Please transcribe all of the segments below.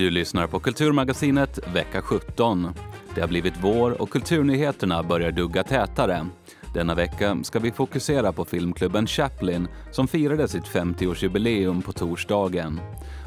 Du lyssnar på Kulturmagasinet vecka 17. Det har blivit vår och kulturnyheterna börjar dugga tätare. Denna vecka ska vi fokusera på filmklubben Chaplin som firade sitt 50-årsjubileum på torsdagen.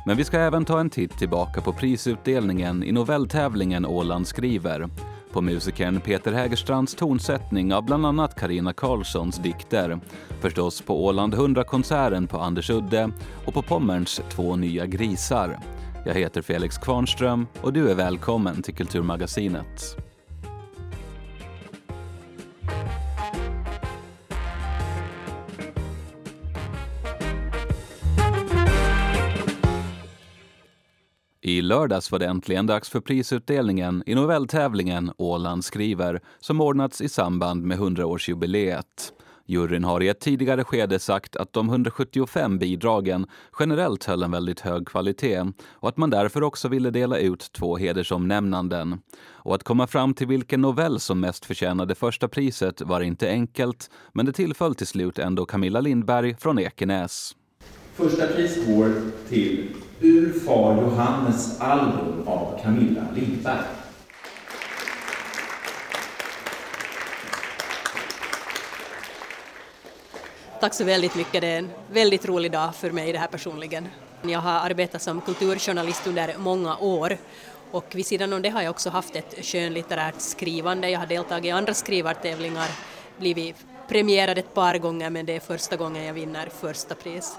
Men vi ska även ta en titt tillbaka på prisutdelningen i novelltävlingen Åland skriver på musikern Peter Hägerstrands tonsättning av bland annat Karina Karlssons dikter. Förstås på Åland 100-konserten på Andersudde och på Pommerns två nya grisar. Jag heter Felix Kvarnström och du är välkommen till Kulturmagasinet. I lördags var det äntligen dags för prisutdelningen i novelltävlingen Åland skriver som ordnats i samband med 100-årsjubileet. Juryn har i ett tidigare skede sagt att de 175 bidragen generellt höll en väldigt hög kvalitet och att man därför också ville dela ut två hedersomnämnanden. Och att komma fram till vilken novell som mest förtjänade första priset var inte enkelt, men det tillföll till slut ändå Camilla Lindberg från Ekenäs. Första pris går till Ur far Johannes album av Camilla Lindberg. Tack så väldigt mycket. Det är en väldigt rolig dag för mig det här personligen. Jag har arbetat som kulturjournalist under många år och vid sidan om det har jag också haft ett skönlitterärt skrivande. Jag har deltagit i andra skrivartävlingar, blivit premierad ett par gånger men det är första gången jag vinner första pris.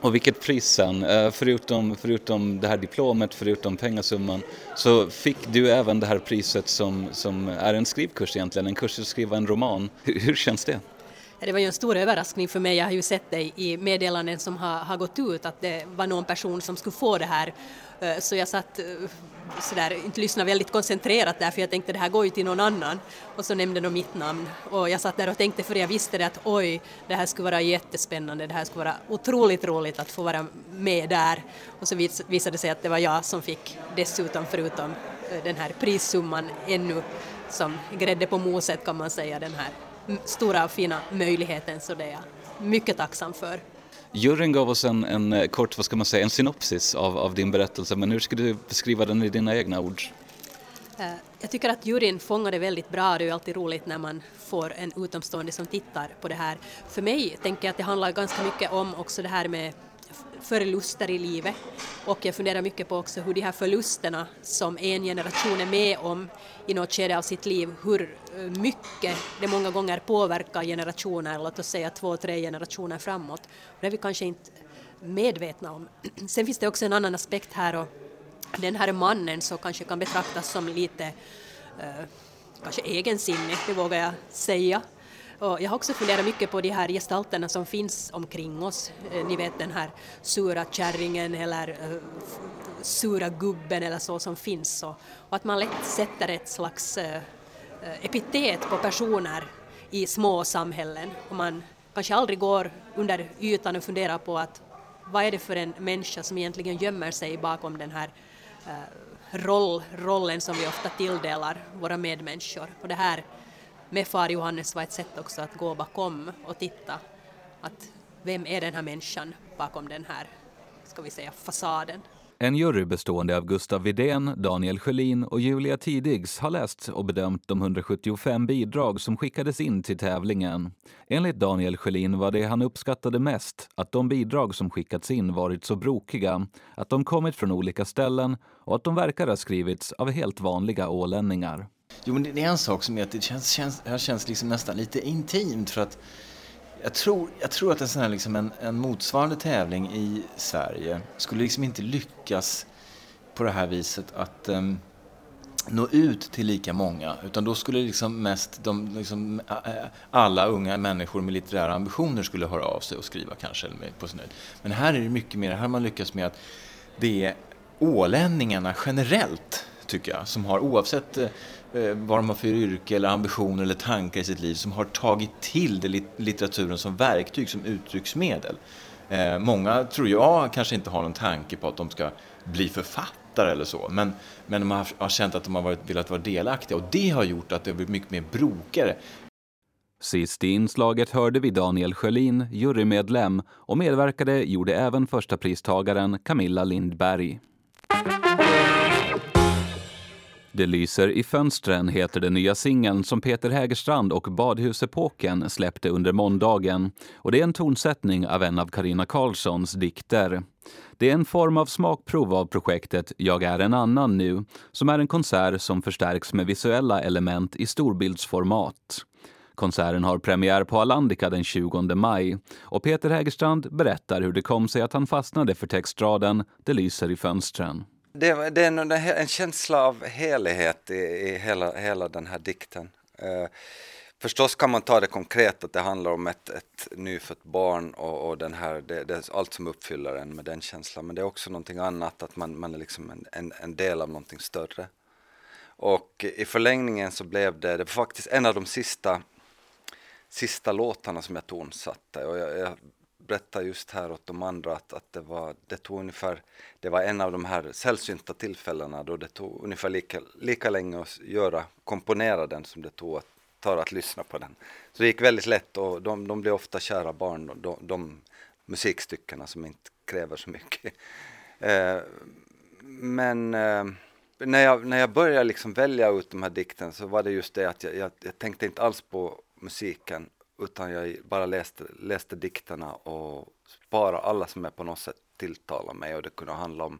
Och vilket pris sen, eh, förutom, förutom det här diplomet, förutom pengasumman, så fick du även det här priset som, som är en skrivkurs egentligen, en kurs att skriva en roman. Hur, hur känns det? Det var ju en stor överraskning för mig. Jag har ju sett det i meddelanden som har, har gått ut att det var någon person som skulle få det här. Eh, så jag satt eh, sådär, inte lyssnade väldigt koncentrerat där för jag tänkte det här går ju till någon annan. Och så nämnde de mitt namn och jag satt där och tänkte för jag visste det att oj, det här skulle vara jättespännande, det här skulle vara otroligt roligt att få vara med där. Och så visade det sig att det var jag som fick dessutom förutom eh, den här prissumman ännu som grädde på moset kan man säga den här stora och fina möjligheten så det är jag mycket tacksam för. Juryn gav oss en, en eh, kort, vad ska man säga, en synopsis av, av din berättelse, men hur skulle du beskriva den i dina egna ord? Eh, jag tycker att juryn fångade väldigt bra, det är ju alltid roligt när man får en utomstående som tittar på det här. För mig tänker jag att det handlar ganska mycket om också det här med förluster i livet och jag funderar mycket på också hur de här förlusterna som en generation är med om i något skede av sitt liv, hur eh, mycket det många gånger påverkar generationer, låt oss säga två, tre generationer framåt. Det är vi kanske inte medvetna om. Sen finns det också en annan aspekt här och den här mannen så kanske kan betraktas som lite eh, kanske egensinnig, det vågar jag säga. Och jag har också funderat mycket på de här gestalterna som finns omkring oss. Eh, ni vet den här sura kärringen eller eh, sura gubben eller så som finns. Och, att man lätt sätter ett slags eh, epitet på personer i små samhällen och man kanske aldrig går under ytan och funderar på att vad är det för en människa som egentligen gömmer sig bakom den här roll, rollen som vi ofta tilldelar våra medmänniskor. Och det här med far Johannes var ett sätt också att gå bakom och titta att vem är den här människan bakom den här, ska vi säga, fasaden. En jury bestående av Gustav Vidén, Daniel Sjölin och Julia Tidigs har läst och bedömt de 175 bidrag som skickades in till tävlingen. Enligt Daniel Sjölin var det han uppskattade mest att de bidrag som skickats in varit så brokiga, att de kommit från olika ställen och att de verkar ha skrivits av helt vanliga ålänningar. Jo, men det är en sak som är att det känns, känns, det känns liksom nästan lite intimt för att jag tror, jag tror att en, sån här liksom en, en motsvarande tävling i Sverige skulle liksom inte lyckas på det här viset att um, nå ut till lika många. Utan då skulle liksom mest de, liksom, alla unga människor med litterära ambitioner skulle höra av sig och skriva kanske på sin. Men här är det mycket mer, här har man lyckats med att det är ålänningarna generellt, tycker jag, som har oavsett eh, Eh, vad de har för yrke eller ambitioner eller tankar i sitt liv som har tagit till det litteraturen som verktyg, som uttrycksmedel. Eh, många, tror jag, kanske inte har någon tanke på att de ska bli författare eller så, men, men de har, har känt att de har varit, velat vara delaktiga och det har gjort att det har blivit mycket mer brokare. Sist i inslaget hörde vi Daniel Sjölin, jurymedlem, och medverkade gjorde även första pristagaren Camilla Lindberg. Det lyser i fönstren heter den nya singeln som Peter Hägerstrand och Badhusepoken släppte under måndagen. Och det är en tonsättning av en av Karina Karlssons dikter. Det är en form av smakprov av projektet Jag är en annan nu, som är en konsert som förstärks med visuella element i storbildsformat. Konserten har premiär på Alandica den 20 maj och Peter Hägerstrand berättar hur det kom sig att han fastnade för textraden Det lyser i fönstren. Det, det är en, en, känsla av helighet i, i hela, hela den här dikten. Eh, förstås kan man ta det konkret att det handlar om ett, ett nyfött barn och, och den här, det, det, är allt som uppfyller en med den känslan. Men det är också någonting annat, att man, man är liksom en, en, en del av någonting större. Och i förlängningen så blev det, det var faktiskt en av de sista, sista låtarna som jag tonsatte. Och jag, jag berättade just här åt de andra att, att det, var, det tog ungefär, det var en av de här sällsynta tillfällena då det tog ungefär lika, lika länge att göra, komponera den som det tog att, tar att lyssna på den. Så det gick väldigt lätt och de, de blir ofta kära barn, de, de musikstyckena som inte kräver så mycket. Eh, men eh, när, jag, när jag började liksom välja ut de här dikten så var det just det att jag, jag, jag tänkte inte alls på musiken utan jag bara läste, läste dikterna och bara alla som är på något sätt tilltalar mig och det kunde handla om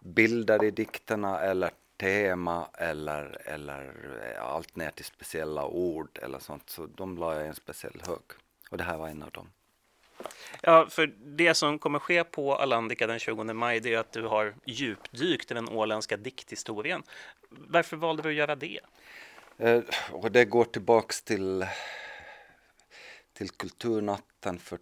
bilder i dikterna eller tema eller, eller allt ner till speciella ord eller sånt. Så de la jag i en speciell hög och det här var en av dem. Ja, för det som kommer ske på Alandica den 20 maj det är att du har djupdykt i den åländska dikthistorien. Varför valde du att göra det? Eh, och det går tillbaks till till Kulturnatten för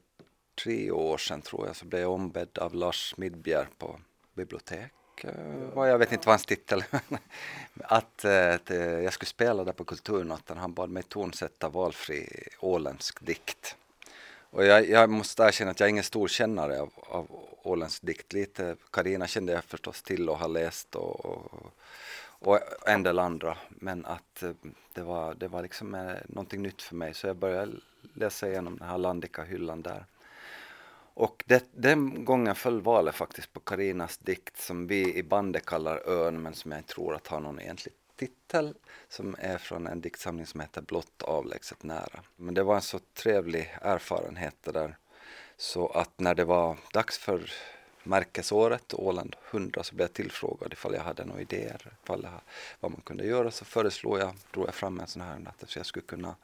tre år sedan tror jag så blev jag ombedd av Lars Midbjer på bibliotek. Eh, jag vet inte vad hans titel att, eh, att eh, jag skulle spela där på Kulturnatten. Han bad mig tonsätta valfri åländsk dikt. Och jag, jag måste erkänna att jag är ingen stor kännare av, av åländsk dikt. Lite Karina kände jag förstås till och har läst och, och, och en del andra. Men att eh, det var, det var liksom någonting nytt för mig så jag började läsa igenom den här Landika-hyllan där. Och det, den gången föll valet faktiskt på Karinas dikt som vi i bandet kallar Ön men som jag inte tror att har någon egentlig titel som är från en diktsamling som heter Blott avlägset nära. Men det var en så trevlig erfarenhet det där så att när det var dags för märkesåret Åland 100 så blev jag tillfrågad ifall jag hade några idéer ifall jag, vad man kunde göra så föreslog jag, drog jag fram en sån här att jag skulle kunna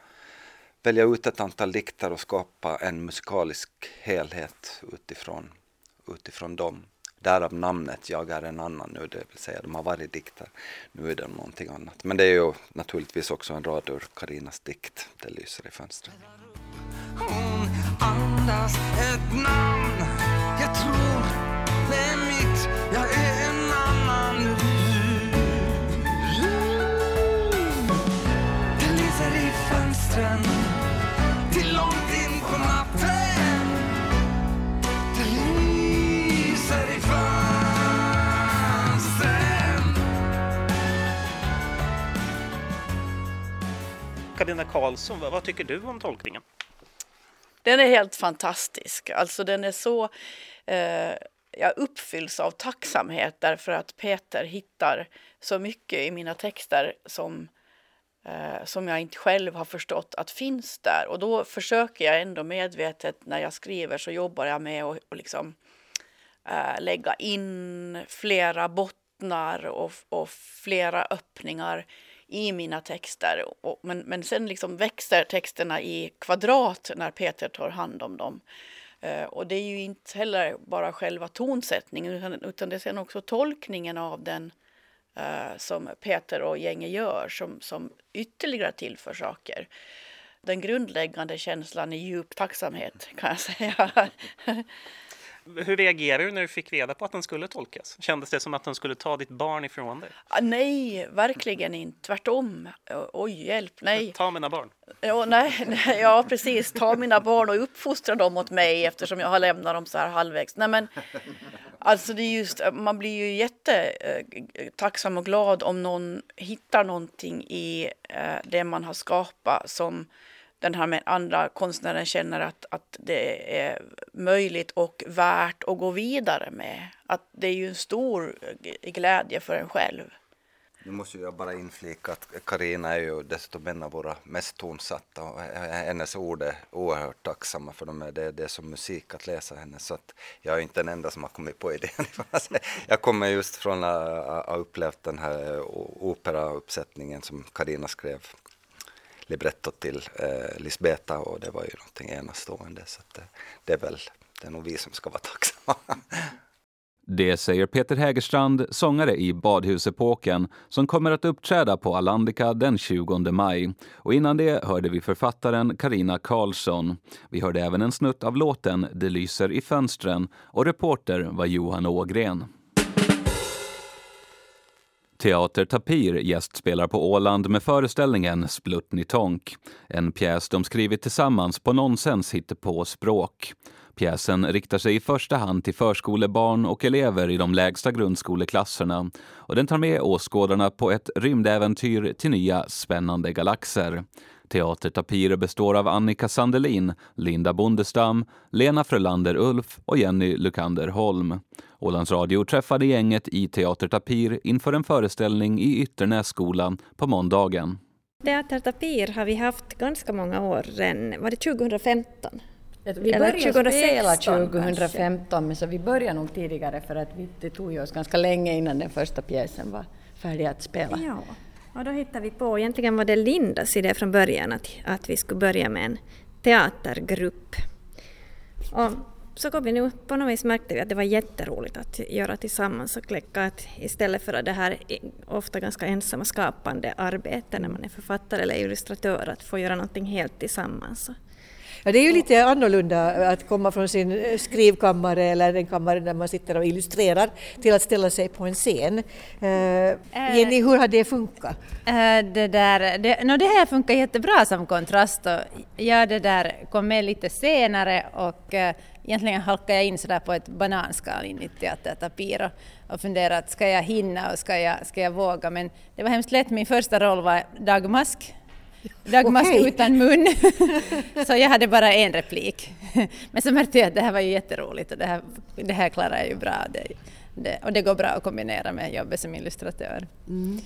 välja ut ett antal dikter och skapa en musikalisk helhet utifrån, utifrån dem. Därav namnet Jag är en annan nu, det vill säga de har varit dikter. Nu är de någonting annat. Men det är ju naturligtvis också en rad ur Karinas dikt Det lyser i fönstret. Hon andas ett namn Karina Karlsson, vad, vad, tycker du om tolkningen? Den är helt fantastisk. Alltså den är så... Eh, jag uppfylls av tacksamhet därför att Peter hittar så mycket i mina texter som, eh, som jag inte själv har förstått att finns där. Och då försöker jag ändå medvetet när jag skriver så jobbar jag med att och liksom, eh, lägga in flera bottnar och, och flera öppningar i mina texter. Och, men, men sen liksom växer texterna i kvadrat när Peter tar hand om dem. Eh, och det är ju inte heller bara själva tonsättningen utan, utan det är sen också tolkningen av den eh, som Peter och gänget gör som, som ytterligare tillför saker. Den grundläggande känslan är djup tacksamhet kan jag säga. Hur reagerade du när du fick reda på att den skulle tolkas? Kändes det som att den skulle ta ditt barn ifrån dig? Ah, nej, verkligen inte. Tvärtom. Oj, hjälp, nej. Ta mina barn. Ja, nej, nej, ja, precis. Ta mina barn och uppfostra dem åt mig eftersom jag har lämnat dem så här halvvägs. Nej, men alltså det är just, man blir ju jättetacksam och glad om någon hittar någonting i eh, det man har skapat som den här andra konstnären känner att, att det är möjligt och värt att gå vidare med. Att det är ju en stor glädje för en själv. Nu måste jag bara inflika att Karina är ju dessutom en av våra mest tonsatta och hennes ord är oerhört tacksamma för de är, det, det är som musik att läsa henne så att jag är inte den enda som har kommit på idén. Jag kommer just från att ha upplevt den här operauppsättningen som Karina skrev Librettot till eh, Lisbeta och det var ju någonting enastående så att det, det är väl det är nog vi som ska vara tacksamma. Det säger Peter Hägerstrand, sångare i Badhusepoken, som kommer att uppträda på Alandica den 20 maj. Och innan det hörde vi författaren Karina Karlsson. Vi hörde även en snutt av låten Det lyser i fönstren och reporter var Johan Ågren. Teater Tapir gästspelar på Åland med föreställningen Splutnitonk. En pjäs de skrivit tillsammans på nonsens på språk. Pjäsen riktar sig i första hand till förskolebarn och elever i de lägsta grundskoleklasserna och den tar med åskådarna på ett rymdäventyr till nya spännande galaxer. Teater Tapir består av Annika Sandelin, Linda Bondestam, Lena Frölander Ulf och Jenny Lukander Holm. Ålands Radio träffade gänget i Teater Tapir inför en föreställning i Ytternässkolan på måndagen. Teater Tapir har vi haft ganska många år redan. Var det 2015? Vi började spela 2015 men så vi började nog tidigare för att vi, det tog ju oss ganska länge innan den första pjäsen var färdig att spela. Ja, och då hittade vi på, egentligen var det Lindas idé från början att, att vi skulle börja med en teatergrupp. Och så kom vi nu, på något vis märkte vi att det var jätteroligt att göra tillsammans och kläcka att istället för det här ofta ganska ensamma skapande arbetet när man är författare eller illustratör, att få göra någonting helt tillsammans. Ja, det är ju lite annorlunda att komma från sin eh, skrivkammare eller en kammare där man sitter och illustrerar till att ställa sig på en scen. Uh, Jenny, hur har det funkat? Uh, det, där, det, no, det här funkar jättebra som kontrast och jag det där kom med lite senare och uh, egentligen halkade jag in sådär på ett bananskal in i teatertapir och, och funderade att ska jag hinna och ska jag, ska jag våga men det var hemskt lätt, min första roll var dagmask Dagmask okay. utan mun. så jag hade bara en replik. Men så märkte jag att det här var ju jätteroligt och det här, det här klarar jag ju bra. Det, det, och det går bra att kombinera med jobbet som illustratör. Mm.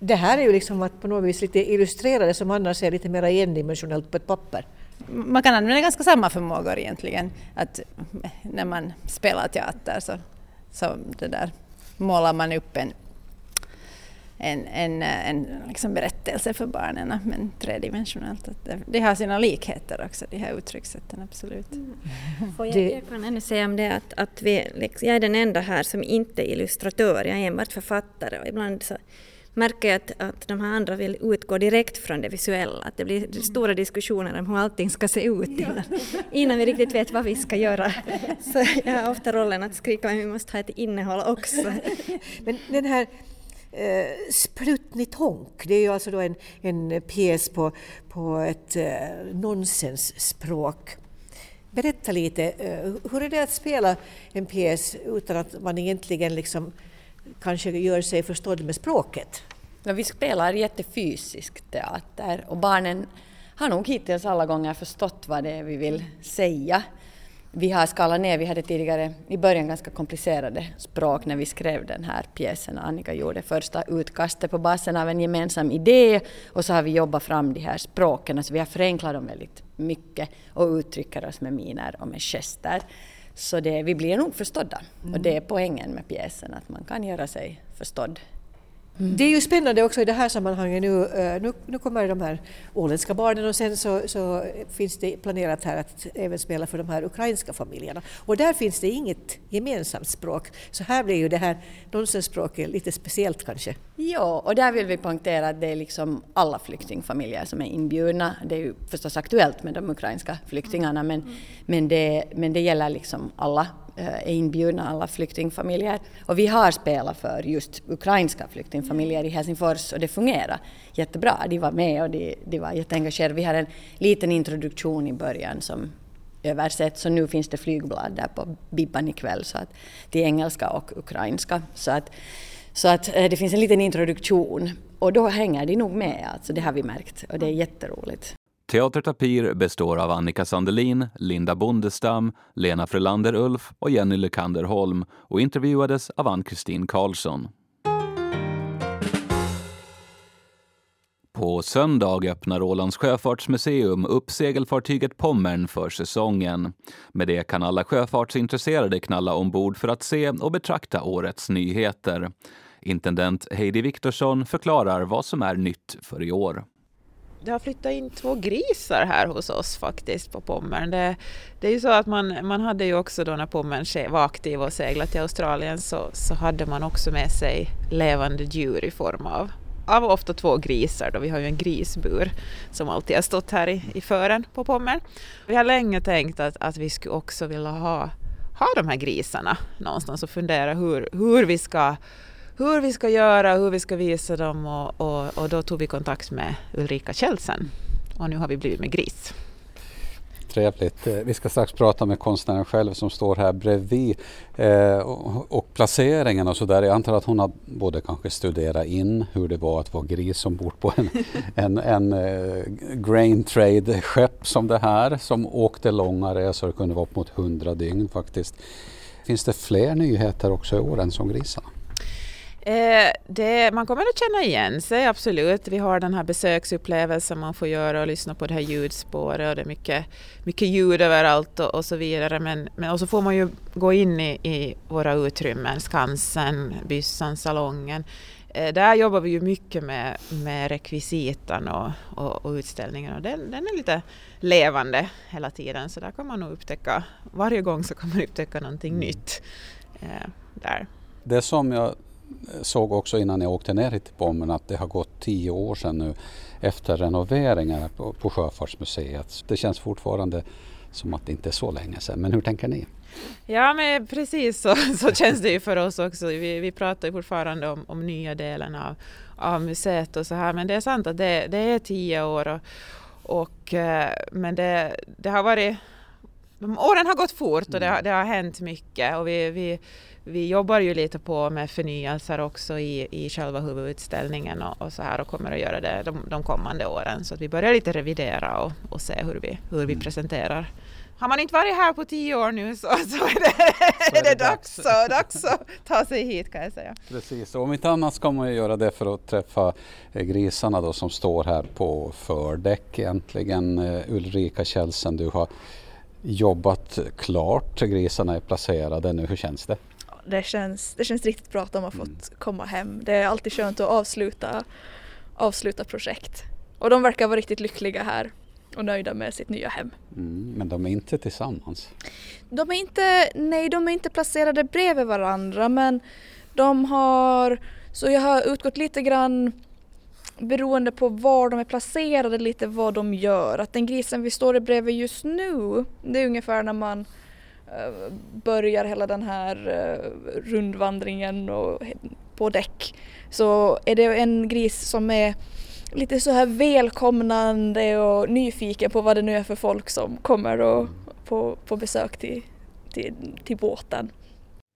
Det här är ju liksom att på något vis lite illustrera det som annars är lite mer endimensionellt på ett papper. Man kan använda ganska samma förmågor egentligen. Att när man spelar teater så, så det där målar man upp en en, en, en liksom berättelse för barnen, men tredimensionellt. Att det, det har sina likheter också, de här uttryckssätten, absolut. Mm. Jag, jag, kan ännu säga om det att, att vi, liksom, jag är den enda här som inte är illustratör, jag är enbart författare och ibland så märker jag att, att de här andra vill utgå direkt från det visuella, att det blir mm. stora diskussioner om hur allting ska se ut innan, innan vi riktigt vet vad vi ska göra. Så jag har ofta rollen att skrika men vi måste ha ett innehåll också. Men den här eh, Sprutnitonk, det är ju alltså då en, en pjäs på, på ett eh, nonsensspråk. Berätta lite, eh, hur är det att spela en pjäs utan att man egentligen liksom kanske gör sig förstådd med språket? Ja, vi spelar jättefysisk teater och barnen har nog hittills alla gånger förstått vad det är vi vill säga vi har skalat ner, vi hade tidigare i början ganska komplicerade språk när vi skrev den här pjäsen. Annika gjorde första utkastet på basen av en gemensam idé och så har vi jobbat fram de här språken, så vi har förenklat dem väldigt mycket och uttrycker oss med miner och med gester. Så det, vi blir nog förstådda mm. och det är poängen med pjäsen, att man kan göra sig förstådd Mm. Det är ju spännande också i det här sammanhanget nu, eh, nu, nu kommer de här åländska barnen och sen så, så, finns det planerat här att även spela för de här ukrainska familjerna. Och där finns det inget gemensamt språk, så här blir ju det här nonsensspråket lite speciellt kanske. Ja, och där vill vi poängtera att det är liksom alla flyktingfamiljer som är inbjudna. Det är ju förstås aktuellt med de ukrainska flyktingarna men, mm. men, det, men det gäller liksom alla Eh, är inbjudna alla flyktingfamiljer. Och vi har spelat för just ukrainska flyktingfamiljer i Helsingfors och det fungerar jättebra. De var med och de, de var jätteengagerade. Vi har en liten introduktion i början som översätts så nu finns det flygblad där på Bibban ikväll så att till engelska och ukrainska. Så att, så att eh, det finns en liten introduktion och då hänger de nog med, alltså det har vi märkt och det är jätteroligt. Teater Tapir består av Annika Sandelin, Linda Bondestam, Lena Frölander Ulf och Jenny Lekander Holm och intervjuades av Ann-Kristin Karlsson. På söndag öppnar Ålands sjöfartsmuseum upp segelfartyget Pommern för säsongen. Med det kan alla sjöfartsintresserade knalla ombord för att se och betrakta årets nyheter. Intendent Heidi Viktorsson förklarar vad som är nytt för i år. Det har flyttat in två grisar här hos oss faktiskt på Pommern. Det, det är ju så att man, man hade ju också då när Pommern var aktiv och seglade till Australien så, så hade man också med sig levande djur i form av av ofta två grisar då vi har ju en grisbur som alltid har stått här i, i fören på Pommern. Vi har länge tänkt att, att vi skulle också vilja ha, ha de här grisarna någonstans och fundera hur, hur vi ska hur vi ska göra, hur vi ska visa dem och, och, och då tog vi kontakt med Ulrika Kjellsen och nu har vi blivit med gris. Trevligt. Eh, vi ska strax prata med konstnären själv som står här bredvid. Eh, och, och, placeringen och sådär. Jag antar att hon har både kanske studerat in hur det var att vara gris ombord på en, en, en eh, grain trade skepp som det här som åkte långa resor, kunde vara upp mot 100 dygn faktiskt. Finns det fler nyheter också i år än som grisarna? Eh, det, man kommer att känna igen sig, absolut. Vi har den här besöksupplevelsen man får göra och lyssna på det här ljudspåret och det är mycket, mycket ljud överallt och, och så vidare. Men, men och så får man ju gå in i, i våra utrymmen, Skansen, Byssan, Salongen. Eh, där jobbar vi ju mycket med, med rekvisitan och, och, och utställningen och den, den, är lite levande hela tiden så där kan man nog upptäcka, varje gång så kan man upptäcka någonting mm. nytt. Eh, där. Det som jag såg också innan jag åkte ner hit till Pommern att det har gått tio år sedan nu efter renoveringarna på, på Sjöfartsmuseet. Det känns fortfarande som att det inte är så länge sedan. Men hur tänker ni? Ja, men precis så, så känns det ju för oss också. Vi, vi pratar ju fortfarande om, om nya delen av, av museet och så här. Men det är sant att det, det är tio år. Och, och eh, men det, det har varit åren har gått fort och det har, det har hänt mycket och vi, vi, vi jobbar ju lite på med förnyelser också i, i själva huvudutställningen och, och så här och kommer att göra det de, de kommande åren. Så att vi börjar lite revidera och, och se hur vi, hur vi mm. presenterar. Har man inte varit här på tio år nu så, så är det, så är det, dags, dags att ta sig hit kan jag säga. Precis, och om inte annat ska man ju göra det för att träffa eh, grisarna då som står här på fördäck egentligen. Eh, Ulrika Kjellsen, du har jobbat klart, grisarna är placerade nu, hur känns det? Det känns, det känns riktigt bra att de har fått mm. komma hem. Det är alltid skönt att avsluta, avsluta projekt. Och de verkar vara riktigt lyckliga här och nöjda med sitt nya hem. Mm, men de är inte tillsammans? De är inte, nej de är inte placerade bredvid varandra men de har, så jag har utgått lite grann beroende på var de är placerade lite vad de gör. Att den grisen vi står bredvid just nu, det är ungefär när man Eh, börjar hela den här eh, rundvandringen och på däck så är det en gris som är lite så här välkomnande och nyfiken på vad det nu är för folk som kommer och på, på besök till, till, till båten.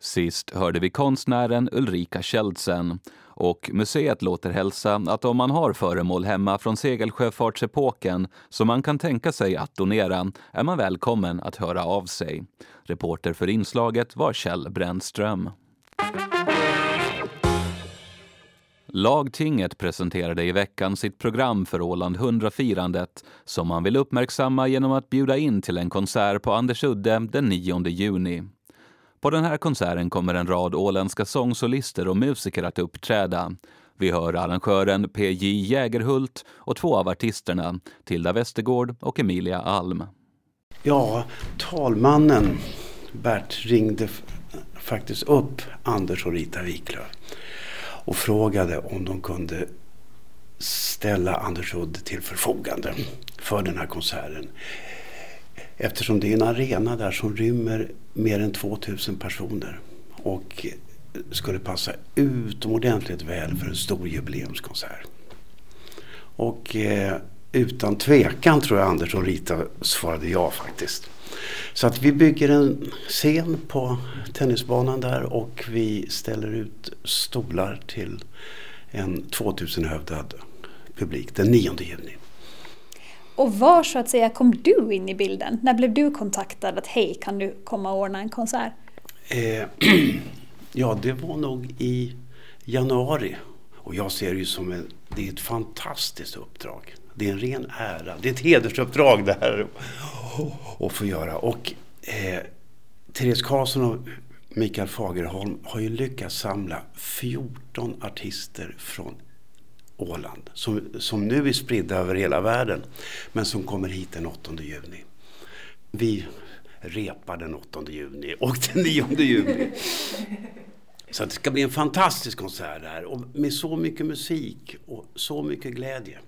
Sist hörde vi konstnären Ulrika Kjeldsen och museet låter hälsa att om man har föremål hemma från segelsjöfartsepoken som man kan tänka sig att donera är man välkommen att höra av sig. Reporter för inslaget var Kjell Brännström. Lagtinget presenterade i veckan sitt program för Åland 100-firandet som man vill uppmärksamma genom att bjuda in till en konsert på Andersudde den 9 juni. På den här konserten kommer en rad åländska sångsolister och musiker att uppträda. Vi hör arrangören PJ Jägerhult och två av artisterna, Tilda Westergård och Emilia Alm. Ja, talmannen Bert ringde faktiskt upp Anders och Rita Wiklöf och frågade om de kunde ställa Anders Udd till förfogande för den här konserten. Eftersom det är en arena där som rymmer mer än 2000 personer och skulle passa utomordentligt väl för en stor jubileumskonsert. Och eh, utan tvekan tror jag Anders och Rita svarade ja faktiskt. Så att vi bygger en scen på tennisbanan där och vi ställer ut stolar till en 2000 hövdad publik den 9 juni. Och var så att säga kom du in i bilden? När blev du kontaktad att hej, kan du komma och ordna en konsert? Eh, ja, det var nog i januari Och jag ser det ju som en, det är ett fantastiskt uppdrag. Det är en ren ära. Det är ett hedersuppdrag det här att få göra. Och eh, Therese Karlsson och Mikael Fagerholm har ju lyckats samla 14 artister från Åland som, som nu är spridda över hela världen men som kommer hit den 8 juni. Vi repar den 8 juni och den 9 juni. Så det ska bli en fantastisk konsert där och med så mycket musik och så mycket glädje.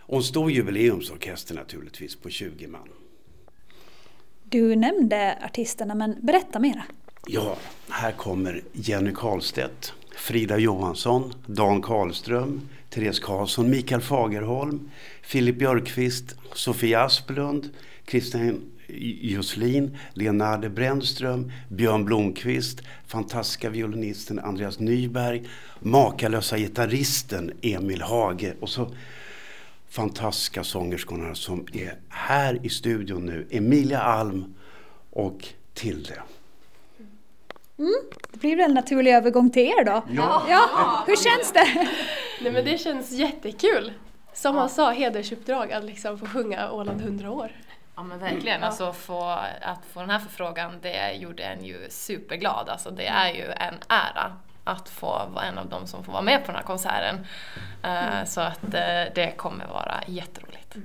Och en stor jubileumsorkester naturligtvis på 20 man. Du nämnde artisterna, men berätta mera. Ja, här kommer Jenny Karlstedt, Frida Johansson, Dan Karlström, Therese Karlsson, Mikael Fagerholm, Filip Björkqvist, Sofia Asplund, Christian Jusslin, Leonardo Brännström, Björn Blomqvist, fantastiska violinisten Andreas Nyberg, makalösa gitarristen Emil Hage och så fantastiska sångerskorna som är här i studion nu. Emilia Alm och Tilde. Mm, det blir väl en naturlig övergång till er då? Ja. ja hur känns det? Nej men det känns jättekul. Som han sa, hedersuppdrag att liksom få sjunga Åland 100 år. Ja men verkligen, Ja. alltså få, att få den här förfrågan det gjorde en ju superglad. Alltså det är ju en ära att få vara en av dem som får vara med på den här konserten. Eh, Så att eh, det kommer vara jätteroligt.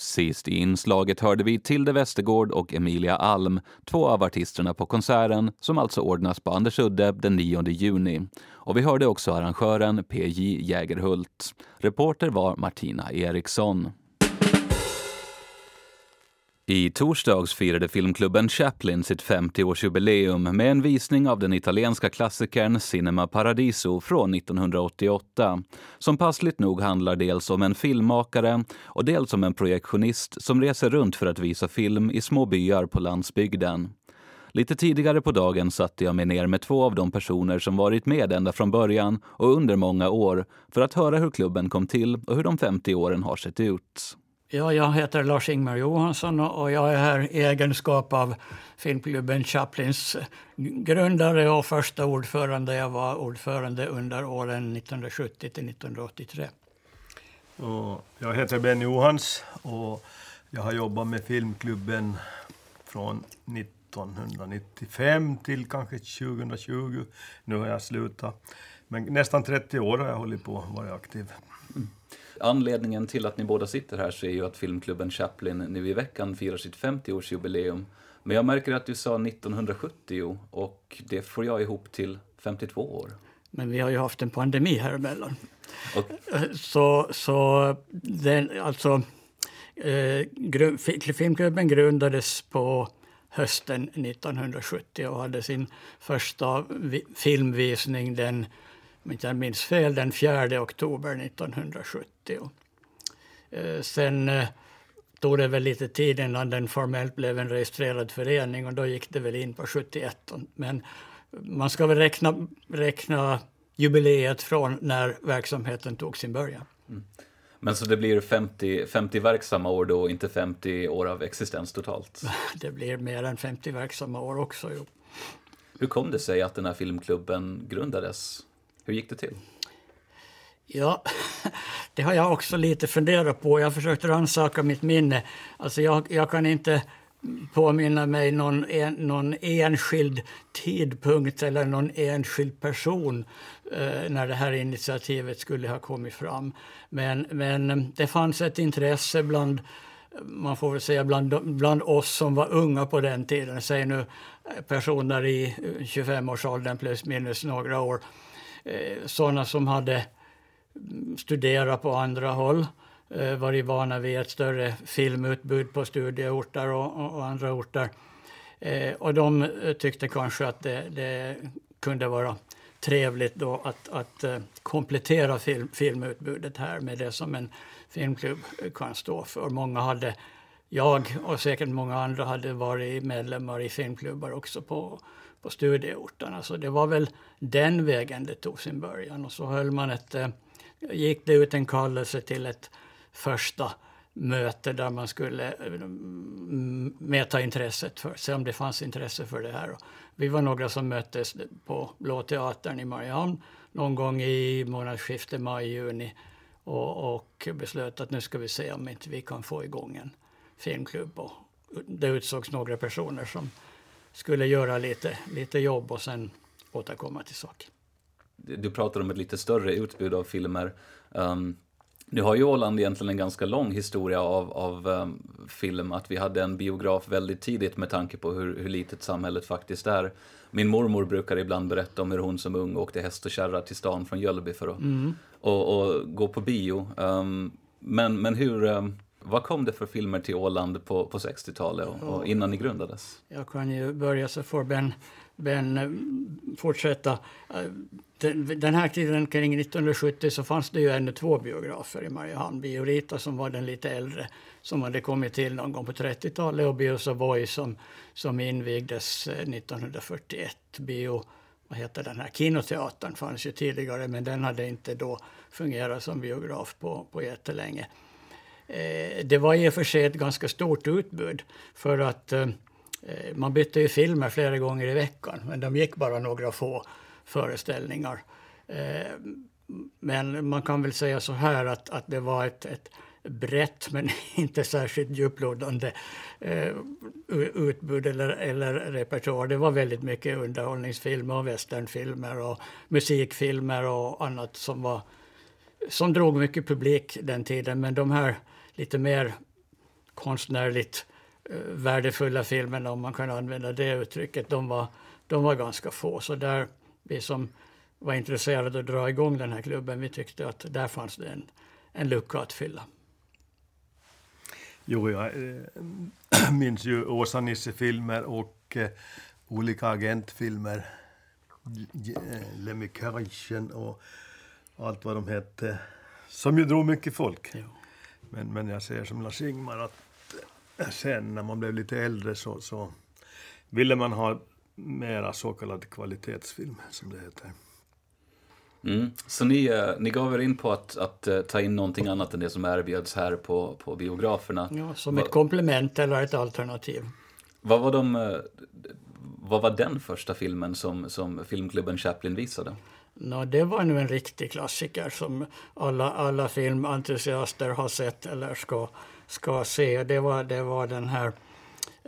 Sist i inslaget hörde vi Tilde Westergård och Emilia Alm, två av artisterna på konserten som alltså ordnas på Andersudde den 9 juni. Och vi hörde också arrangören PJ Jägerhult. Reporter var Martina Eriksson. I torsdags firade filmklubben Chaplin sitt 50-årsjubileum med en visning av den italienska klassikern Cinema Paradiso från 1988 som passligt nog handlar dels om en filmmakare och dels om en projektionist som reser runt för att visa film i små byar på landsbygden. Lite tidigare på dagen satte jag mig ner med två av de personer som varit med ända från början och under många år för att höra hur klubben kom till och hur de 50 åren har sett ut. Ja, jag heter Lars-Ingmar Johansson och jag är här i egenskap av filmklubben Chaplins grundare och första ordförande. Jag var ordförande under åren 1970 till 1983. Och jag heter Ben Johans och jag har jobbat med filmklubben från 1995 till kanske 2020. Nu har jag slutat. Men nästan 30 år har jag hållit på att vara aktiv. Anledningen till att ni båda sitter här så är ju att filmklubben Chaplin nu i veckan firar sitt 50-årsjubileum. Men jag märker att du sa 1970 och det får jag ihop till 52 år. Men vi har ju haft en pandemi här emellan. Och, Så, så den, alltså, eh, gru, filmklubben grundades på hösten 1970 och hade sin första vi, filmvisning den, om inte jag minns fel, den 4 oktober 1970. Eh, sen eh, tog det väl lite tid innan den formellt blev en registrerad förening och då gick det väl in på 71. Men man ska väl räkna, räkna jubileet från när verksamheten tog sin början. men så det blir 50, 50 verksamma år då, inte 50 år av existens totalt. Det blir mer än 50 verksamma år också. Jo. Hur kom det sig att den här filmklubben grundades? Hur gick det till? Ja, det har jag också lite funderat på. Jag har försökt rannsaka mitt minne. Alltså jag, jag kan inte påminna mig någon, en, någon enskild tidpunkt eller någon enskild person eh, när det här initiativet skulle ha kommit fram. Men, men eh, det fanns ett intresse bland man får väl säga bland, bland oss som var unga på den tiden, säg nu eh, personer i 25-årsåldern plus minus några år, eh, sådana som hade studera på andra håll, eh, varit vana vid ett större filmutbud på studieorter och, och, och andra orter. Eh, och de eh, tyckte kanske att det, det kunde vara trevligt då att, att eh, komplettera film, filmutbudet här med det som en filmklubb eh, kan stå för. Många hade, jag och säkert många andra hade varit medlemmar i filmklubbar också på, på studieorterna. Så det var väl den vägen det tog sin början. Och så höll man ett, eh, gick det ut en kallelse till ett första möte där man skulle mm, mäta intresset för, se om det fanns intresse för det här. Och vi var några som möttes på Blå Teatern i Mariehamn någon gång i månadsskiftet maj-juni och, och beslöt att nu ska vi se om inte vi kan få igång en filmklubb. Och det utsågs några personer som skulle göra lite, lite jobb och sen återkomma till saken. Du pratar om ett lite större utbud av filmer. Um, nu har ju Åland egentligen en ganska lång historia av, av um, film, att vi hade en biograf väldigt tidigt med tanke på hur, hur litet samhället faktiskt är. Min mormor brukar ibland berätta om hur hon som ung åkte häst och kärra till stan från Jölby för att Mm. och, och gå på bio. Um, men, men hur, um, vad kom det för filmer till Åland på, på 60-talet och, och innan ni grundades? Jag kan ju börja så får men eh, fortsätta. Eh, den, den här tiden kring 1970 så fanns det ju ännu två biografer i Mariehamn. Biorita som var den lite äldre som hade kommit till någon gång på 30-talet och Bio Savoy som, som invigdes eh, 1941. Bio, vad heter den här, Kinoteatern fanns ju tidigare men den hade inte då fungerat som biograf på, på jättelänge. Eh, det var i och för sig ett ganska stort utbud för att Eh, man bytte ju filmer flera gånger i veckan men de gick bara några få föreställningar. Eh, men man kan väl säga så här att, att det var ett, ett brett men inte särskilt djuplodande eh, utbud eller, eller repertoar. Det var väldigt mycket underhållningsfilmer och westernfilmer och musikfilmer och annat som var som drog mycket publik den tiden. Men de här lite mer konstnärligt eh, värdefulla filmerna, om man kan använda det uttrycket, de var, de var ganska få. Så där, vi som var intresserade att dra igång den här klubben, vi tyckte att där fanns det en, en lucka att fylla. Jo, jag äh, minns ju Åsa-Nisse-filmer och äh, olika agentfilmer. Lemmy Kärchen och allt vad de hette. Som ju drog mycket folk. Men, men jag säger som Lars-Ingmar att sen när man blev lite äldre så, så ville man ha mera så kallad kvalitetsfilm, som det heter. Mm. Så ni, eh, ni gav er in på att, att eh, ta in någonting annat än det som erbjöds här på, på biograferna. Ja, som Va- ett komplement eller ett alternativ. Vad var, de, eh, vad var den första filmen som, som filmklubben Chaplin visade? Nå, det var nu en riktig klassiker som alla, alla filmentusiaster har sett eller ska, ska se. Det var, det var den här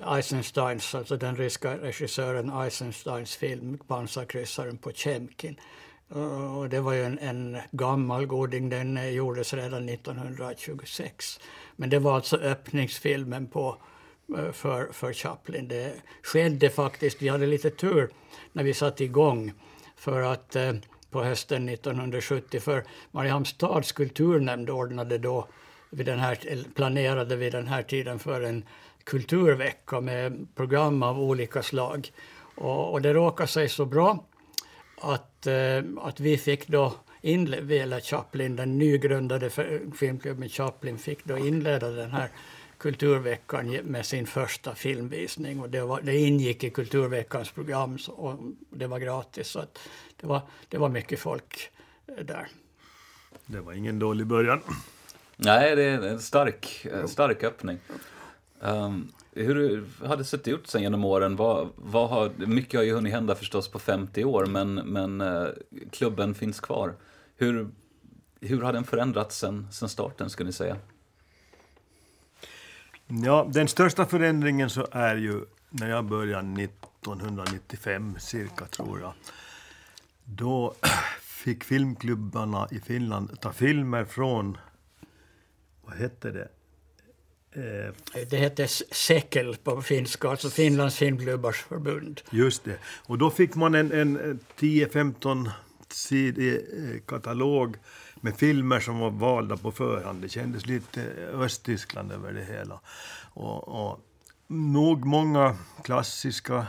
Eisensteins, alltså den ryska regissören Eisensteins film Pansarkryssaren på Tjemkin. Och det var ju en, en gammal goding, den gjordes redan 1926. Men det var alltså öppningsfilmen på, eh, för, för Chaplin. Det skedde faktiskt, vi hade lite tur när vi satte igång för att eh, på hösten 1970, för Mariehamns stads kulturnämnd ordnade då vid den här, planerade vid den här tiden för en kulturvecka med program av olika slag. Och, och det råkade sig så bra att, eh, att vi fick då inleda Chaplin, den nygrundade filmklubben Chaplin fick då inleda den här kulturveckan med sin första filmvisning. Och det, var, det ingick i kulturveckans program så, och det var gratis. Så att det, var, det var mycket folk eh, där. Det var ingen dålig början. Nej, det är en stark, en stark öppning. Um, hur har det sett ut sen genom åren? Vad, vad har, mycket har ju hunnit hända förstås på 50 år, men, men eh, klubben finns kvar. Hur, hur har den förändrats sen, sen starten, skulle ni säga? Ja, den största förändringen så är ju när jag började 1995 cirka tror jag. Då fick filmklubbarna i Finland ta filmer från, vad hette det? Eh, Det hette Sekel på finska, alltså Finlands filmklubbars förbund. Just det. Och då fick man en, en 10-15 sidig eh, katalog med filmer som var valda på förhand. Det kändes lite Östtyskland över det hela. Och, och nog många klassiska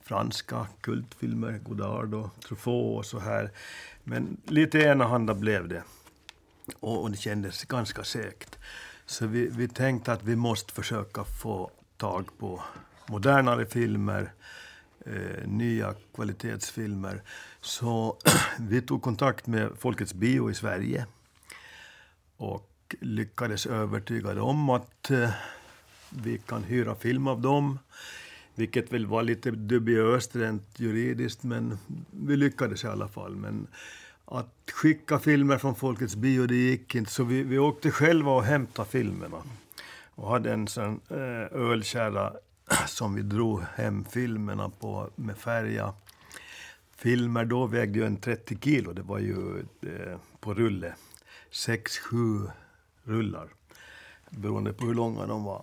franska kultfilmer, Godard och Truffaut och så här. Men lite enahanda blev det. Och, och det kändes ganska segt. Så vi, vi tänkte att vi måste försöka få tag på modernare filmer, eh, nya kvalitetsfilmer. Så vi tog kontakt med Folkets Bio i Sverige och lyckades övertyga dem att eh, vi kan hyra film av dem. Vilket väl var lite dubiöst rent juridiskt, men vi lyckades i alla fall. Men att skicka filmer från Folkets bio, det gick inte. Så vi, vi åkte själva och hämtade filmerna. Och hade en sån eh, ölkärra som vi drog hem filmerna på med färja. Filmer då vägde ju en 30 kilo, det var ju eh, på rulle. 6-7 rullar, beroende på hur långa de var.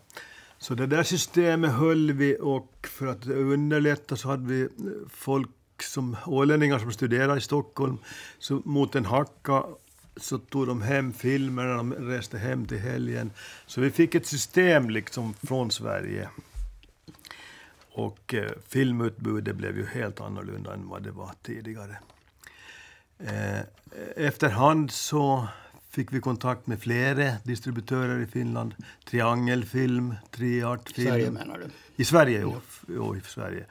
Så det där systemet höll vi och för att underlätta så hade vi eh, folk som ålänningar som studerade i Stockholm. Så mot en hacka så tog de hem filmerna, de reste hem till helgen. Så vi fick ett system liksom från Sverige. Och eh, filmutbudet blev ju helt annorlunda än vad det var tidigare. Eh, efterhand så fick vi kontakt med flera distributörer i Finland. Triangelfilm, Triartfilm. I Sverige menar du? I Sverige, jo. jo i Sverige.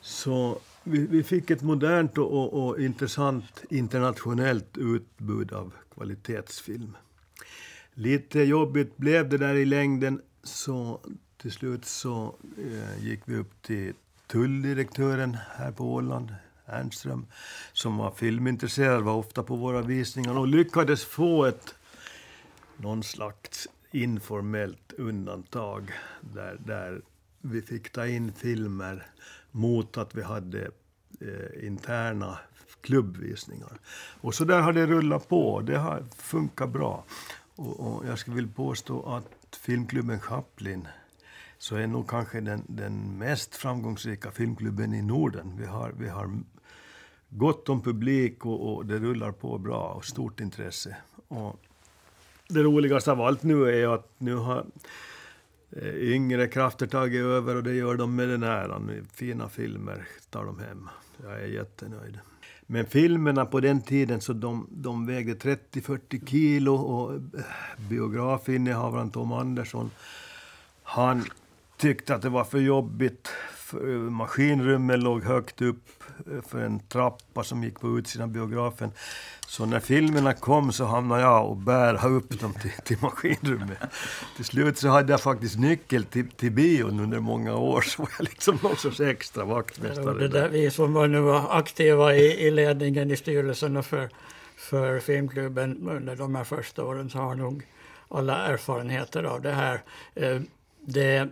Så vi, vi fick ett modernt och, och, och, intressant internationellt utbud av kvalitetsfilm. Lite jobbigt blev det där i längden, så till slut så eh, gick vi upp till tulldirektören här på Åland, Ernström, som var filmintresserad, var ofta på våra visningar och lyckades få ett någon slags informellt undantag där, där vi fick ta in filmer mot att vi hade eh, interna klubbvisningar. Och så där har det rullat på. Det har funkat bra. Och, och jag skulle vilja påstå att filmklubben Chaplin så är nog kanske den, den mest framgångsrika filmklubben i Norden. Vi har, vi har gott om publik och, och det rullar på bra och stort intresse. Och det roligaste av allt nu är att nu har Eh, yngre krafter tagit över och det gör de med den äran. Fina filmer tar de hem. Jag är jättenöjd. Men filmerna på den tiden så de, de vägde 30-40 kilo och eh, biografinnehavaren Tom Andersson han tyckte att det var för jobbigt. Maskinrummet låg högt upp för en trappa som gick på utsidan biografen. Så när filmerna kom så hamnade jag och bära upp dem till, till maskinrummet. Till slut så hade jag faktiskt nyckel till, till bion under många år, så var jag liksom någon sorts extra vaktmästare. Det där, vi som var nu var aktiva i, i ledningen, i styrelsen för, för filmklubben under de här första åren så har nog alla erfarenheter av det här. Eh, det,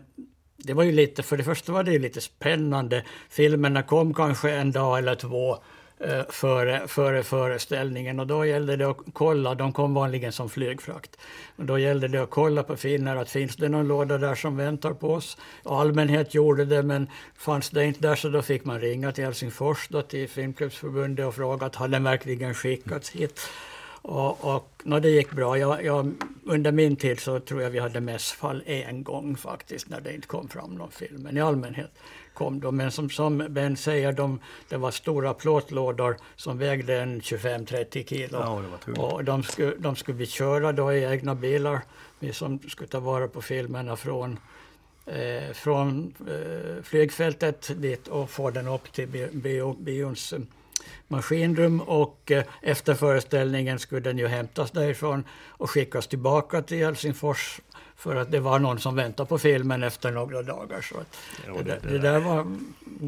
det var ju lite, för det första var det ju lite spännande. Filmerna kom kanske en dag eller två eh, före, före föreställningen och då gällde det att kolla, de kom vanligen som flygfrakt. Och då gällde det att kolla på Finnair att finns det någon låda där som väntar på oss. Allmänhet gjorde det men fanns det inte där så då fick man ringa till Helsingfors då, till Filmklubbsförbundet och fråga att har den verkligen skickats hit. Och, och no, det gick bra. Jag, jag, under min tid så tror jag vi hade mässfall en gång faktiskt när det inte kom fram någon film. Men i allmänhet kom de. Men som, som Ben säger, de, det var stora plåtlådor som vägde en 25-30 kilo. Ja, och de skulle, de skulle vi köra då i egna bilar. Vi som skulle ta vara på filmerna från eh, från eh, flygfältet dit och få den upp till bio, bions maskinrum och eh, efter föreställningen skulle den ju hämtas därifrån och skickas tillbaka till Helsingfors för att det var någon som väntade på filmen efter några dagar. Så jo, det, det, det, där var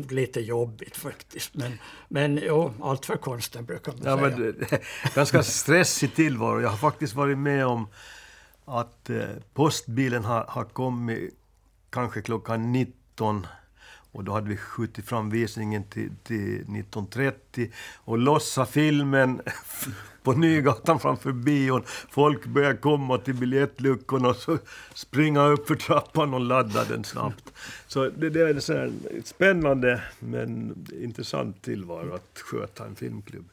lite jobbigt faktiskt. Men, men jo, allt för konsten brukar man ja, säga. Men, ganska stressig tillvaro. Jag har faktiskt varit med om att eh, postbilen har, har kommit kanske klockan 19 och då hade vi skjutit fram visningen till, till 1930 och lossa filmen på Nygatan framför bion. Folk började komma till biljettluckorna och så springa upp för trappan och ladda den snabbt. Så det, det är en sån spännande men intressant tillvaro att sköta en filmklubb.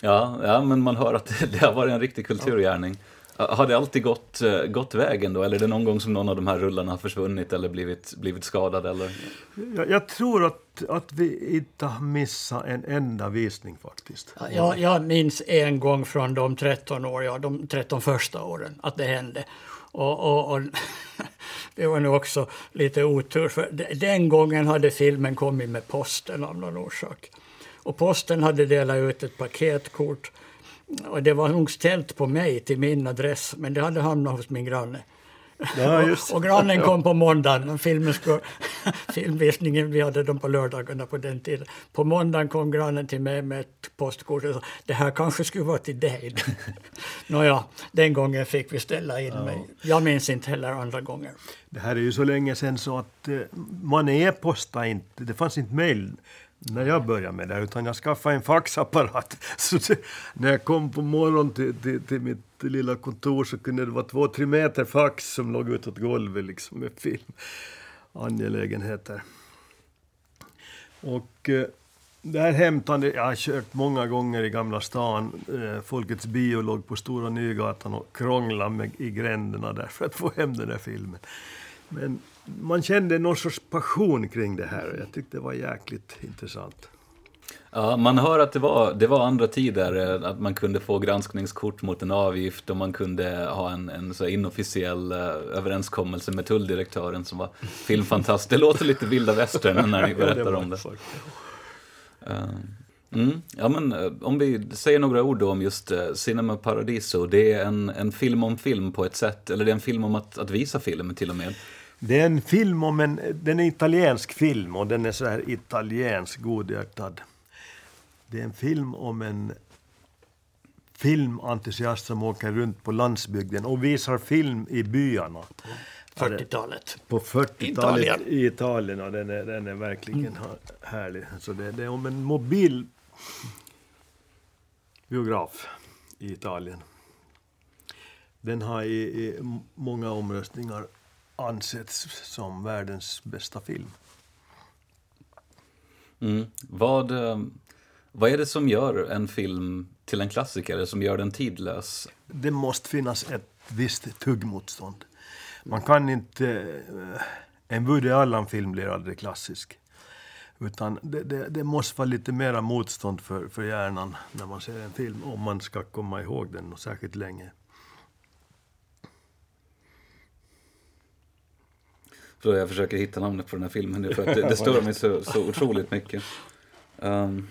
Ja, ja men man hör att det, har varit en riktig kulturgärning. Har det alltid gått, eh, gått vägen då? Eller är det någon gång som någon av de här rullarna har försvunnit eller blivit, blivit skadad? Eller? Jag, jag tror att, att vi inte har missat en enda visning faktiskt. Ja, jag minns en gång från de 13 år, ja, de 13 första åren att det hände. Och, och, och det var nog också lite otur, för den gången hade filmen kommit med posten av någon orsak. Och posten hade delat ut ett paketkort och det var nog ställt på mig till min adress, men det hade hamnat hos min granne. Ja, och, grannen kom på måndagen. Filmen skulle, filmvisningen, vi hade dem på lördagarna på den tiden. På måndagen kom grannen till mig med ett postkort och sa det här kanske skulle vara till dig. Nåja, den gången fick vi ställa in Ja. mig. Jag minns inte heller andra gånger. Det här är ju så länge sedan så att eh, man e-postade inte, det fanns inte mail när jag började med det utan jag skaffade en faxapparat. Så det, när jag kom på morgonen till, till, till mitt lilla kontor så kunde det vara två, tre meter fax som låg utåt golvet liksom med film. Angelägenheter. Och eh, det här hämtandet, jag har kört många gånger i Gamla stan. Eh, Folkets bio låg på Stora Nygatan och krånglade med, i gränderna där för att få hem den där filmen. Men man kände någon sorts passion kring det här jag tyckte det var jäkligt intressant. Ja, man hör att det var, det var andra tider, eh, att man kunde få granskningskort mot en avgift och man kunde ha en, en så inofficiell eh, överenskommelse med tulldirektören som var filmfantast. Det låter lite vilda västern när ni Ja, det berättar om det. Eh, Mm. Ja, men om vi säger några ord då om just Cinema Paradiso. Det är en, en film om film på ett sätt, eller det är en film om att, att visa film till och med. Det är en film om en, den är italiensk film och den är så här italiensk, godhjärtad. Det är en film om en filmentusiast som åker runt på landsbygden och visar film i byarna. 40-talet. På 40-talet Italien. i Italien och den är, den är verkligen ha- härlig. Så det, det är om en mobil biograf i Italien. Den har i, i många omröstningar ansetts som världens bästa film. Mm. Vad, eh, vad är det som gör en film till en klassiker, som gör den tidlös? Det måste finnas ett visst tuggmotstånd. Man kan inte... eh, En Woody Allen-film blir aldrig klassisk. Utan det, det, det måste vara lite mera motstånd för, för hjärnan när man ser en film, om man ska komma ihåg den och särskilt länge. Så jag försöker hitta namnet på den här filmen nu, för att det, det stör mig så, så otroligt mycket. Um,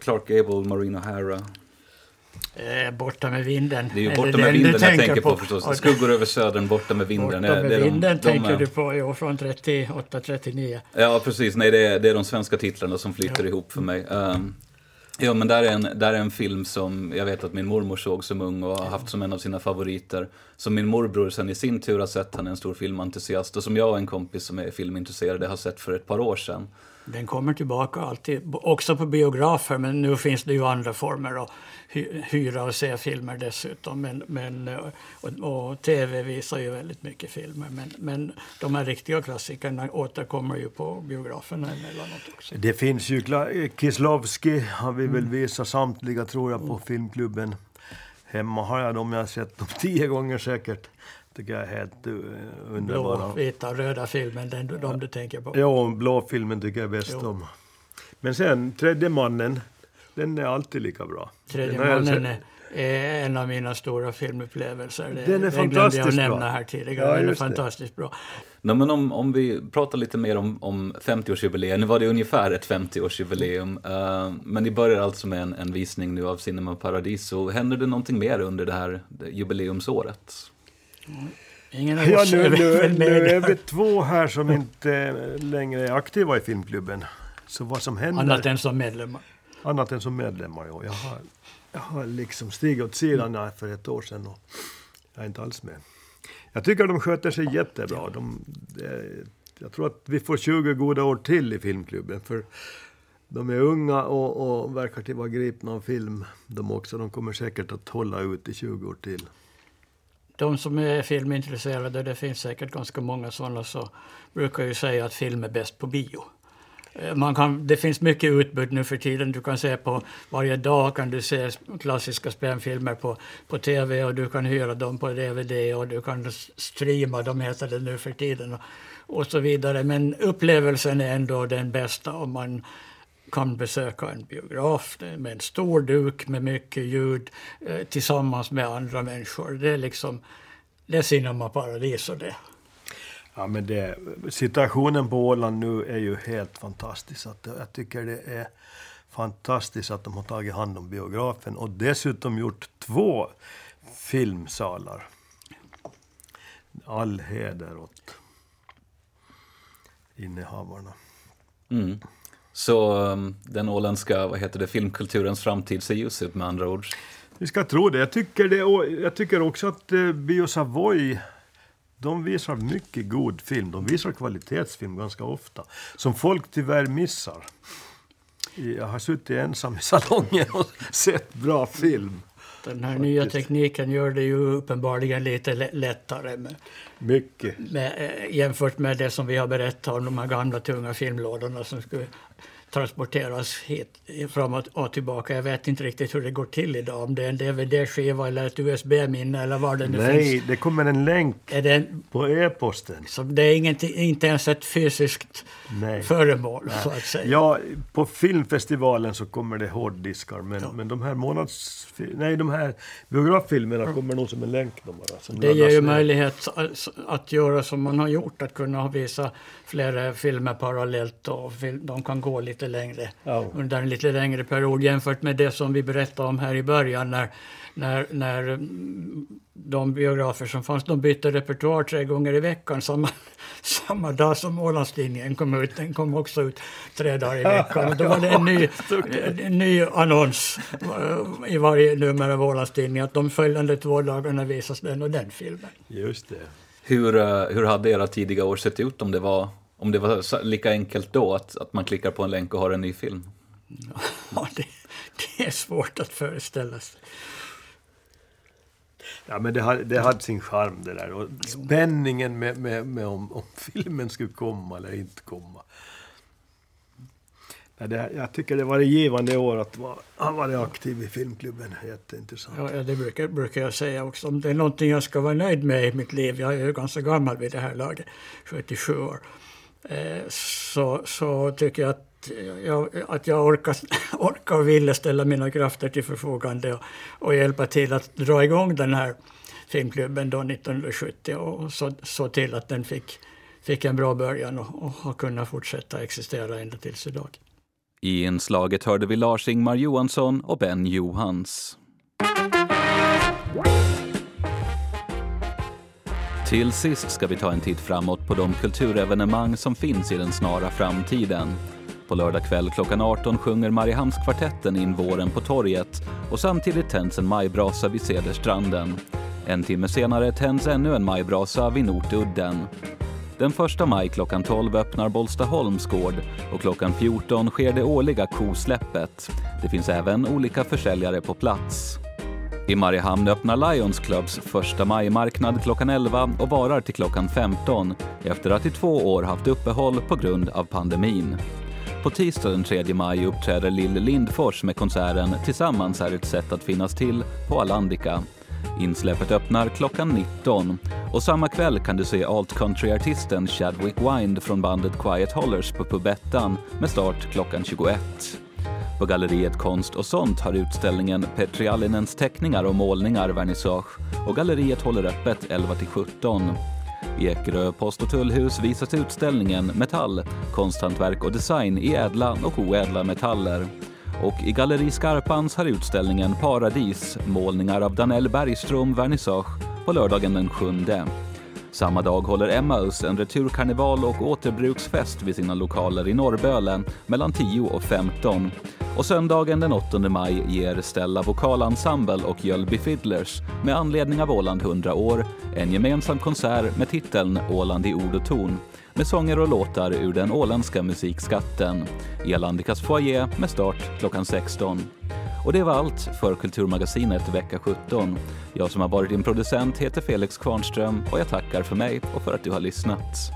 Clark Gable, Maureen O'Hara. Eh, borta med vinden. Det är ju Borta med vinden jag tänker på förstås. Och- Skuggor över södern, Borta med vinden. Borta med det är de- vinden de tänker är- du på, jo, från 38-39. Ja, precis. Nej, det är, det är de svenska titlarna som flyter Ja. ihop för mig. Um, ja, men där är, en, där är en film som jag vet att min mormor såg som ung och har haft som en av sina favoriter. Som min morbror sen i sin tur har sett, han är en stor filmentusiast. Och som jag och en kompis som är filmintresserade har sett för ett par år sedan. Den kommer tillbaka alltid, också på biografer, men nu finns det ju andra former att hy- hyra och se filmer dessutom. Men, men, eh, och, och tv visar ju väldigt mycket filmer, men, men de här riktiga klassikerna återkommer ju på biograferna emellanåt också. Det finns ju Kieslowski har vi väl Mm. visat samtliga tror jag på filmklubben. Hemma har jag dem, jag har sett dem tio gånger säkert. Tycker jag är helt uh, Blå, underbara. vita och röda filmen, den, du- de du tänker på. Ja, blåfilmen tycker jag bäst Jo. om. Men sen, Tredje mannen, den är alltid lika bra. Tredje jag mannen är, är en av mina stora filmupplevelser. Den är jag fantastiskt att nämna bra. här tidigare. Ja, den är just det. fantastiskt bra. Nej, men om, om vi pratar lite mer om, om 50-årsjubileum, nu var det ungefär ett 50-årsjubileum, eh, men ni börjar alltså med en, en visning nu av Cinema Paradiso. Händer det någonting mer under det här jubileumsåret? Ingen av Ja, oss nu, är nu, väl nu med är där. vi två här som inte längre är aktiva i filmklubben. Så vad som händer... Annat än som medlemmar. Annat än som medlemmar, ja. Jag har, jag har liksom stigit åt sidan här för ett år sedan och jag är inte alls med. Jag tycker de sköter sig jättebra. De, jag tror att vi får 20 goda år till i filmklubben. För de är unga och, och verkar till vara gripna av film de också. De kommer säkert att hålla ut i 20 år till. De som är filmintresserade, det finns säkert ganska många sådana, så brukar ju säga att film är bäst på bio. Eh, man kan, det finns mycket utbud nu för tiden. Du kan se på varje dag kan du se klassiska spänfilmer på, på tv och du kan hyra dem på DVD och du kan streama dem heter det nu för tiden och, och så vidare. Men upplevelsen är ändå den bästa om man kan besöka en biograf med en stor duk med mycket ljud eh, tillsammans med andra människor. Det är liksom det är Cinema Paradiso det. Ja, men det, situationen på Åland nu är ju helt fantastisk. Att, jag tycker det är fantastiskt att de har tagit hand om biografen och dessutom gjort två filmsalar. all heder åt innehavarna. Mm. Så um, den åländska vad heter det, filmkulturens framtid ser ljus ut med andra ord? Vi ska tro det. Jag tycker, det, jag tycker också att eh, Bio Savoy de visar mycket god film. De visar kvalitetsfilm ganska ofta. Som folk tyvärr missar. Jag har suttit ensam i salongen och sett bra film. Den här nya tekniken gör det ju uppenbarligen lite lättare. Med, Mycket. Med, eh, jämfört med det som vi har berättat om de här gamla tunga filmlådorna som skulle transporteras hit fram och tillbaka. Jag vet inte riktigt hur det går till idag. Om det är en DVD-skiva eller ett USB-minne eller var det nu Nej, finns. det kommer en länk en, på e-posten. Så det är inget, inte ens ett fysiskt Nej. föremål Nej. så att säga. Ja, på filmfestivalen så kommer det hårddiskar men, ja. men de här månads... Nej, de här biograffilmerna kommer nog som en länk då bara. Det ger ju möjlighet att, att göra som man har gjort, att kunna visa flera filmer parallellt och de kan gå lite längre ja. under en lite längre period jämfört med det som vi berättade om här i början när, när, när de biografer som fanns, de bytte repertoar tre gånger i veckan samma, samma dag som Ålandstidningen kom ut. Den kom också ut tre dagar i veckan. Och då var det en ny, en ny annons i varje nummer av Ålandstidningen att de följande två dagarna visas den och den filmen. Just det. Hur, hur hade era tidiga år sett ut om det var, om det var lika enkelt då att, att man klickar på en länk och har en ny film? Ja, det, det är svårt att föreställa sig. Ja, men det hade, det hade sin charm det där. Och spänningen med, med, med om, om, filmen skulle komma eller inte komma. Ja, det, jag tycker det var ett givande år att ha varit aktiv i filmklubben. Jätteintressant. Ja, det brukar, brukar jag säga också. Om det är någonting jag ska vara nöjd med i mitt liv, jag är ju ganska gammal vid det här laget, 77 år, Eh, så, så tycker jag att jag, att jag orkar, orkar och ville ställa mina krafter till förfogande och, och hjälpa till att dra igång den här filmklubben då 1970 och så, så till att den fick, fick en bra början och, och har kunnat fortsätta existera ända tills idag. I inslaget hörde vi Lars-Ingmar Johansson och Ben Johans. Till sist ska vi ta en titt framåt på de kulturevenemang som finns i den snara framtiden. På lördag kväll klockan 18 sjunger Mariehamnskvartetten in våren på torget och samtidigt tänds en majbrasa vid Cederstranden. En timme senare tänds ännu en majbrasa vid Notudden. Den första maj klockan 12 öppnar Bollstaholms gård och klockan 14 sker det årliga kosläppet. Det finns även olika försäljare på plats. I Mariehamn öppnar Lions Clubs första majmarknad klockan 11 och varar till klockan 15 efter att i två år haft uppehåll på grund av pandemin. På tisdag den 3 maj uppträder Lill Lindfors med konserten Tillsammans är ett sätt att finnas till på Alandica. Insläppet öppnar klockan 19 och samma kväll kan du se alt country-artisten Chadwick Wind från bandet Quiet Hollers på Pubettan med start klockan 21. På galleriet Konst och sånt har utställningen Petrialinens teckningar och målningar vernissage och galleriet håller öppet 11 17. I Ekerö post och tullhus visas utställningen Metall, konsthantverk och design i ädla och oädla metaller. Och i Galleri Skarpans har utställningen Paradis, målningar av Danell Bergström vernissage på lördagen den 7. Samma dag håller Emmaus en returkarneval och återbruksfest vid sina lokaler i Norrbölen mellan 10 och 15. Och söndagen den 8 maj ger Stella Vokalensemble och Jölby Fiddlers med anledning av Åland 100 år en gemensam konsert med titeln Åland i ord och ton med sånger och låtar ur den åländska musikskatten i Alandikas foyer med start klockan 16. Och det var allt för Kulturmagasinet vecka 17. Jag som har varit din producent heter Felix Kvarnström och jag tackar för mig och för att du har lyssnat.